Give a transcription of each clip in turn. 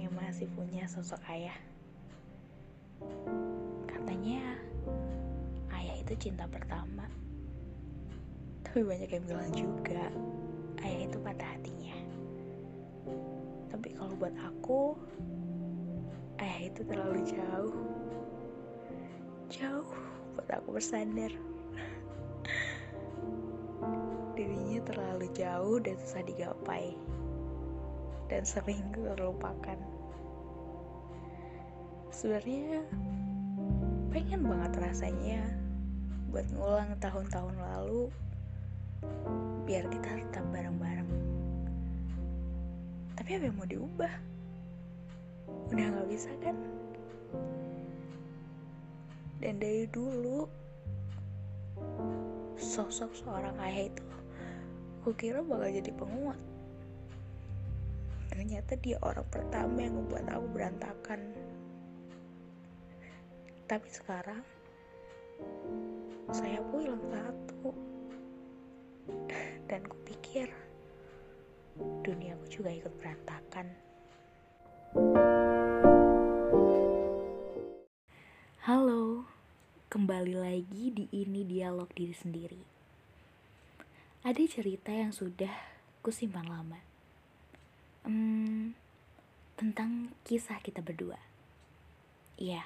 yang masih punya sosok ayah. Katanya ayah itu cinta pertama. Tapi banyak yang bilang juga ayah itu patah hatinya. Tapi kalau buat aku, ayah itu terlalu jauh. Jauh buat aku bersandar. Dirinya terlalu jauh dan susah digapai. Dan sering terlupakan. Sebenarnya pengen banget rasanya buat ngulang tahun-tahun lalu biar kita tetap bareng-bareng. Tapi apa yang mau diubah? Udah gak bisa kan? Dan dari dulu sosok seorang ayah itu aku kira bakal jadi penguat. Ternyata dia orang pertama yang membuat aku berantakan. Tapi sekarang saya pun hilang satu. Dan kupikir duniaku juga ikut berantakan. Halo, kembali lagi di ini dialog diri sendiri. Ada cerita yang sudah kusimpan lama. Hmm, tentang kisah kita berdua. Iya,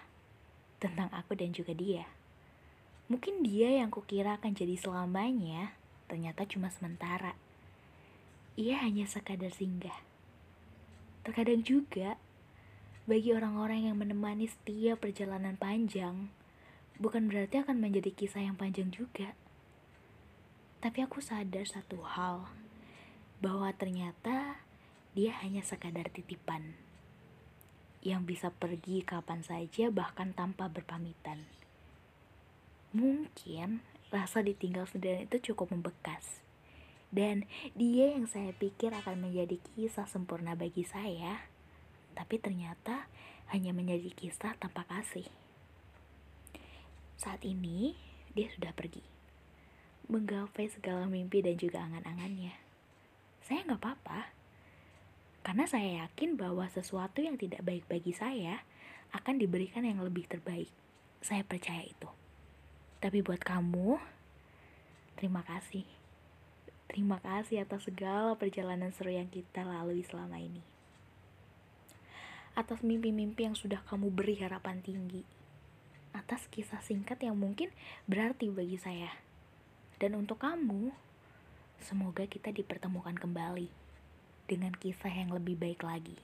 tentang aku dan juga dia. Mungkin dia yang kukira akan jadi selamanya, ternyata cuma sementara. Ia hanya sekadar singgah. Terkadang juga, bagi orang-orang yang menemani setiap perjalanan panjang, bukan berarti akan menjadi kisah yang panjang juga. Tapi aku sadar satu hal, bahwa ternyata dia hanya sekadar titipan yang bisa pergi kapan saja bahkan tanpa berpamitan. Mungkin rasa ditinggal sendirian itu cukup membekas. Dan dia yang saya pikir akan menjadi kisah sempurna bagi saya, tapi ternyata hanya menjadi kisah tanpa kasih. Saat ini, dia sudah pergi. Menggapai segala mimpi dan juga angan-angannya. Saya nggak apa-apa, karena saya yakin bahwa sesuatu yang tidak baik bagi saya akan diberikan yang lebih terbaik. Saya percaya itu. Tapi buat kamu, terima kasih. Terima kasih atas segala perjalanan seru yang kita lalui selama ini. Atas mimpi-mimpi yang sudah kamu beri harapan tinggi. Atas kisah singkat yang mungkin berarti bagi saya. Dan untuk kamu, semoga kita dipertemukan kembali dengan kisah yang lebih baik lagi.